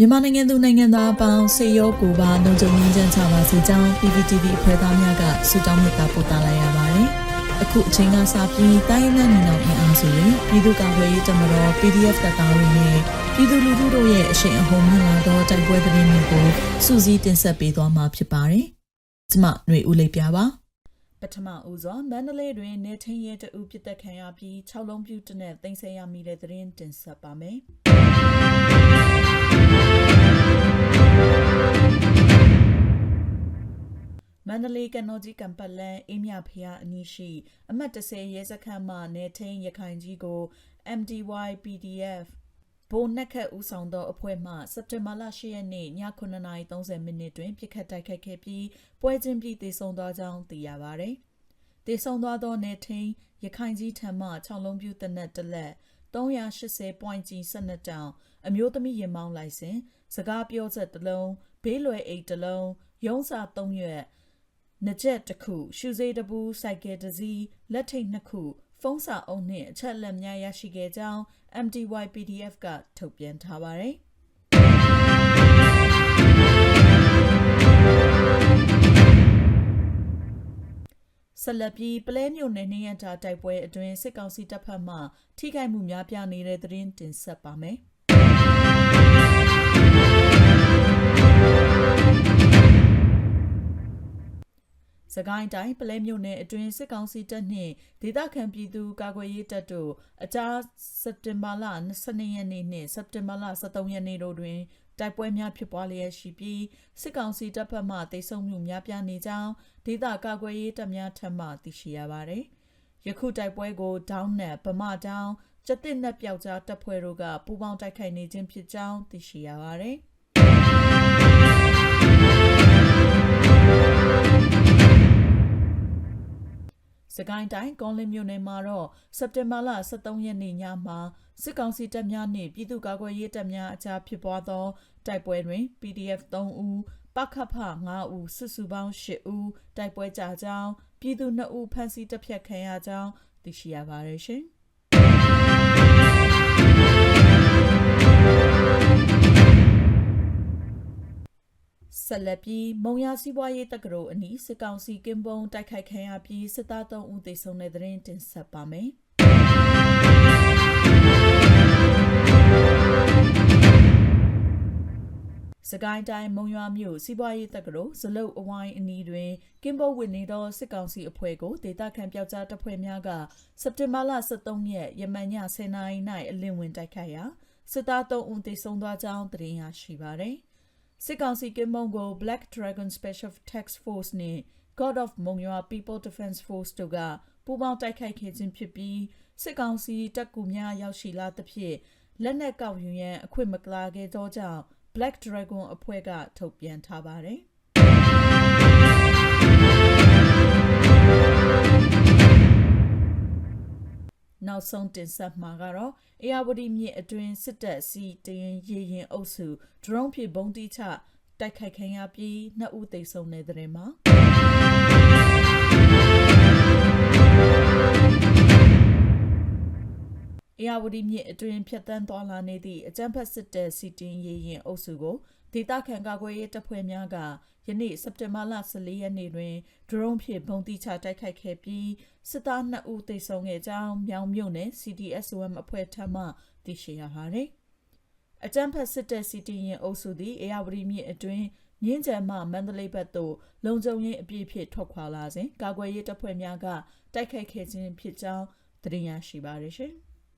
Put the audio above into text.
မြန်မာနိုင်ငံသူနိုင်ငံသားအပေါင်းစေရောကိုပါလုံခြုံရေးချမ်းချပါစေကြောင်း PPTV အဖွဲ့သားများကဆုတောင်းမေတ္တာပို့သလိုက်ရပါတယ်။အခုအချိန်ကစပြီးတိုင်းနဲ့နေအောင်အင်အားစုတွေပြည်သူ့ကာကွယ်ရေးတပ်မတော် PDF တပ်သားတွေနဲ့ပြည်သူလူထုတို့ရဲ့အရှိန်အဟုန်မြင့်လာသောတိုက်ပွဲသတင်းတွေကိုစူးစီးတင်ဆက်ပေးသွားမှာဖြစ်ပါတယ်။ကျွန်မຫນွေဦးလေးပြပါပထမဦးစွာမန္တလေးတွင်နေထင်းရဲတအုပ်ပြစ်တက်ခံရပြီး6လုံးပြူတနဲ့တင်ဆက်ရမိတဲ့သတင်းတင်ဆက်ပါမယ်။ န္တလေးကနော်ကြီးကံပတ်လန်းအင်းမြဖျားအနီးရှိ အမှတ်30ရဲစခန်းမှနေထိန်ရခိုင်ကြီးကို MDY PDF ဘိုနက်ခတ်ဦးဆောင်သောအဖွဲ့မှစက်တင်ဘာလ10ရက်နေ့ည9:30မိနစ်တွင်ပြစ်ခတ်တိုက်ခိုက်ခဲ့ပြီးပွဲချင်းပြီးတေဆုံသွားကြောင်းသိရပါသည်။တေဆုံသွားသောနေထိန်ရခိုင်ကြီးထံမှ6လုံးပြူတနက်တစ်လက်380 point ကြီး12တောင်အမျိုးသမီးရင်မောင်းလိုက်စဉ်စကားပြောဆက်တစ်လုံးဘေးလွယ်အိတ်တစ်လုံးရုံးစာ3ရွက် နှကြက်တစ်ခုရှူစေးတစ်ဘူးစိုက်ကယ်တစ်စီးလက်ထိတ်နှစ်ခုဖုန်းစာအုပ်နှင့်အချက်အလက်များရရှိခဲ့ကြောင်း MDY PDF ကထုတ်ပြန်ထားပါတယ်ဆက်လက်ပြီးပလဲမြို့နယ်နေရတာတိုက်ပွဲအတွင်းစစ်ကောင်စီတပ်ဖက်မှထိခိုက်မှုများပြားနေတဲ့သတင်းတင်ဆက်ပါမယ်။ စကိုင်းတိုင်းပလဲမြို့နယ်အတွင်းစစ်ကောင်စီတပ်နှင့်ဒေသခံပြည်သူကာကွယ်ရေးတပ်တို့အကြားစက်တင်ဘာလ22ရက်နေ့နှင့်စက်တင်ဘာလ23ရက်နေ့တို့တွင်တိုက်ပွဲများဖြစ်ပွားလျက်ရှိပြီးစစ်ကောင်စီတပ်ဖက်မှတိုက်ဆုံမှုများပြားနေကြောင်းဒေသကာကွယ်ရေးတပ်များထံမှသိရှိရပါသည်။ယခုတိုက်ပွဲကိုဒေါင်းနဲ့ဗမာတောင်ကျက်တစ်နဲ့ပျောက်ကြားတပ်ဖွဲ့တို့ကပူးပေါင်းတိုက်ခိုက်နေခြင်းဖြစ်ကြောင်းသိရှိရပါသည်။ စကိုင်းတိုင်းကောလင်းမြို့နယ်မှာတော့စက်တင်ဘာလ23ရက်နေ့ညမှာစစ်ကောင်စီတပ်များနှင့်ပြည်သူ့ကာကွယ်ရေးတပ်များအကြားဖြစ်ပွားသောတိုက်ပွဲတွင် PDF 3ဦးပခဖ9ဦးစုစုပေါင်း10ဦးတိုက်ပွဲကြကြောင်းပြည်သူ2ဦးဖမ်းဆီးတပ်ဖြတ်ခံရကြောင်းသိရှိရပါတယ်ရှင်။ ဆက်လက်ပြီးမုံရစီးပွားရေးတက္ကသိုလ်အနီးစစ်ကောင်စီကင်းပုံတိုက်ခိုက်ခံရပြီးစစ်သား3ဦးသေဆုံးတဲ့သတင်းတင်ဆက်ပါမယ်။စကိုင်းတိုင်းမုံရွာမြို့စီးပွားရေးတက္ကသိုလ်ဇလုတ်အဝိုင်းအနီးတွင်ကင်းပုံဝင်နေသောစစ်ကောင်စီအဖွဲ့ကိုဒေသခံပျောက်ကြားတပ်ဖွဲ့များကစက်တင်ဘာလ23ရက်ယမန်ည10:00နာရီ၌အလင်းဝင်တိုက်ခိုက်ရာစစ်သား3ဦးသေဆုံးသွားကြောင်းသတင်းရရှိပါသည်။ စစ်ကောင်စီကင်းမုံကို Black Dragon Special Task Force နှင့် God of Mongwa People Defense Force တို့ကပူးပေါင်းတိုက်ခိုက်ခဲ့ခြင်းဖြစ်ပြီးစစ်ကောင်စီတပ်ကူများရောက်ရှိလာသဖြင့်လက်နက်ကောက်ယူရန်အခွင့်မကလာခဲ့သောကြောင့် Black Dragon အဖွဲ့ကထုတ်ပြန်ထားပါတယ်။ နောက်ဆုံးတင်ဆက်မှာကတော့အေယာဝတီမြစ်အတွင်းစစ်တပ်စီတရင်ရေရင်အုပ်စု drone ဖြင့်ဘုံတိချတိုက်ခိုက်ခံရပြီးနှစ်ဦးသေဆုံးတဲ့တဲ့မှာအေယာဝတီမြစ်အတွင်းဖြတ်တန်းသွားလာနေသည့်အကြမ်းဖက်စစ်တပ်စီတင်ရေရင်အုပ်စုကို ဒေသခံကာကွယ်ရေးတပ်ဖွဲ့များကယနေ့စက်တင်ဘာလ14ရက်နေ့တွင် drone ဖြင့်ဘုံတိချတိုက်ခိုက်ခဲ့ပြီးစစ်သား2ဦးသေဆုံးခဲ့ကြောင်းမြောင်မြို့နယ် CDSOM အဖွဲ့ထံမှသိရှိရပါသည်။အကြမ်းဖက်စစ်တပ်စီတီရင်အုပ်စုသည်အေယာဝတီမြစ်အတွင်းမြင်းကြံမှမန္တလေးဘက်သို့လုံခြုံရေးအပြည့်ဖြင့်ထွက်ခွာလာစဉ်ကာကွယ်ရေးတပ်ဖွဲ့များကတိုက်ခိုက်ခဲ့ခြင်းဖြစ်ကြောင်းသိရရှိပါရရှင်။